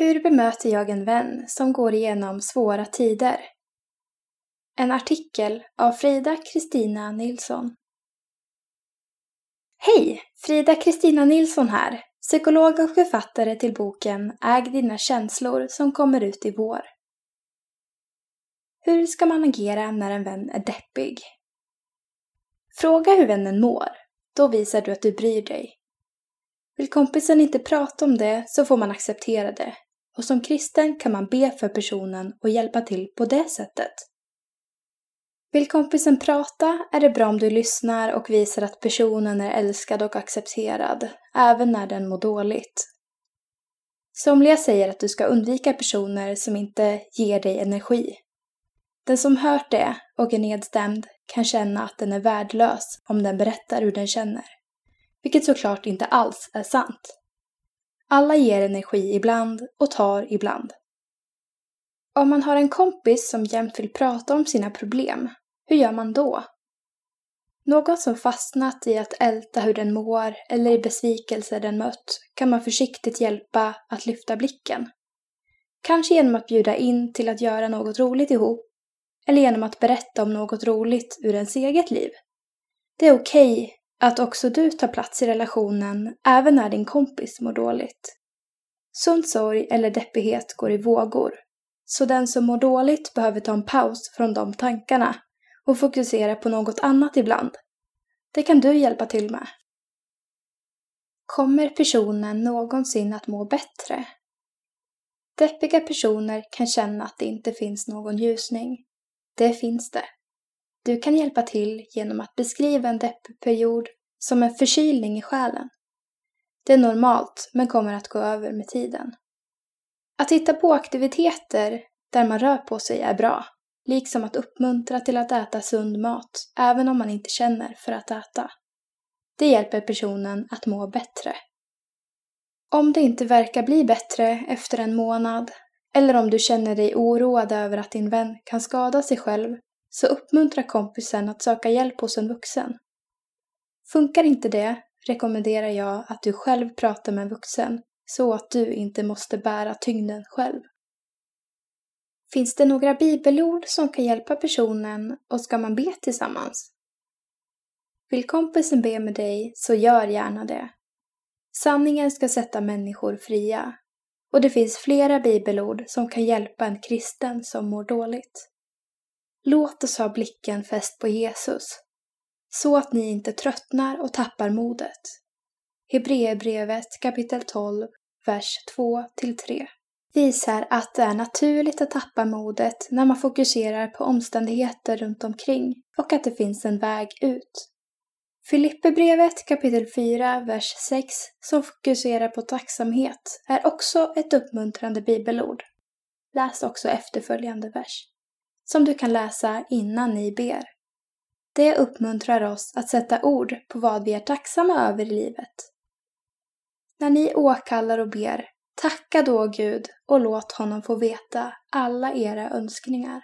Hur bemöter jag en vän som går igenom svåra tider? En artikel av Frida Kristina Nilsson. Hej! Frida Kristina Nilsson här, psykolog och författare till boken Äg dina känslor som kommer ut i vår. Hur ska man agera när en vän är deppig? Fråga hur vännen mår. Då visar du att du bryr dig. Vill kompisen inte prata om det så får man acceptera det. Och som kristen kan man be för personen och hjälpa till på det sättet. Vill kompisen prata är det bra om du lyssnar och visar att personen är älskad och accepterad, även när den mår dåligt. Somliga säger att du ska undvika personer som inte ger dig energi. Den som hört det och är nedstämd kan känna att den är värdelös om den berättar hur den känner. Vilket såklart inte alls är sant. Alla ger energi ibland och tar ibland. Om man har en kompis som jämt vill prata om sina problem, hur gör man då? Någon som fastnat i att älta hur den mår eller i besvikelser den mött kan man försiktigt hjälpa att lyfta blicken. Kanske genom att bjuda in till att göra något roligt ihop eller genom att berätta om något roligt ur ens eget liv. Det är okej okay att också du tar plats i relationen även när din kompis mår dåligt. Sund sorg eller deppighet går i vågor, så den som mår dåligt behöver ta en paus från de tankarna och fokusera på något annat ibland. Det kan du hjälpa till med. Kommer personen någonsin att må bättre? Deppiga personer kan känna att det inte finns någon ljusning. Det finns det. Du kan hjälpa till genom att beskriva en deppperiod som en förkylning i själen. Det är normalt, men kommer att gå över med tiden. Att hitta på aktiviteter där man rör på sig är bra, liksom att uppmuntra till att äta sund mat, även om man inte känner för att äta. Det hjälper personen att må bättre. Om det inte verkar bli bättre efter en månad, eller om du känner dig oroad över att din vän kan skada sig själv, så uppmuntra kompisen att söka hjälp hos en vuxen. Funkar inte det rekommenderar jag att du själv pratar med en vuxen så att du inte måste bära tyngden själv. Finns det några bibelord som kan hjälpa personen och ska man be tillsammans? Vill kompisen be med dig så gör gärna det. Sanningen ska sätta människor fria och det finns flera bibelord som kan hjälpa en kristen som mår dåligt. Låt oss ha blicken fäst på Jesus så att ni inte tröttnar och tappar modet. Hebreerbrevet kapitel 12, vers 2-3 visar att det är naturligt att tappa modet när man fokuserar på omständigheter runt omkring och att det finns en väg ut. Filipperbrevet kapitel 4, vers 6 som fokuserar på tacksamhet är också ett uppmuntrande bibelord. Läs också efterföljande vers, som du kan läsa innan ni ber. Det uppmuntrar oss att sätta ord på vad vi är tacksamma över i livet. När ni åkallar och ber, tacka då Gud och låt honom få veta alla era önskningar.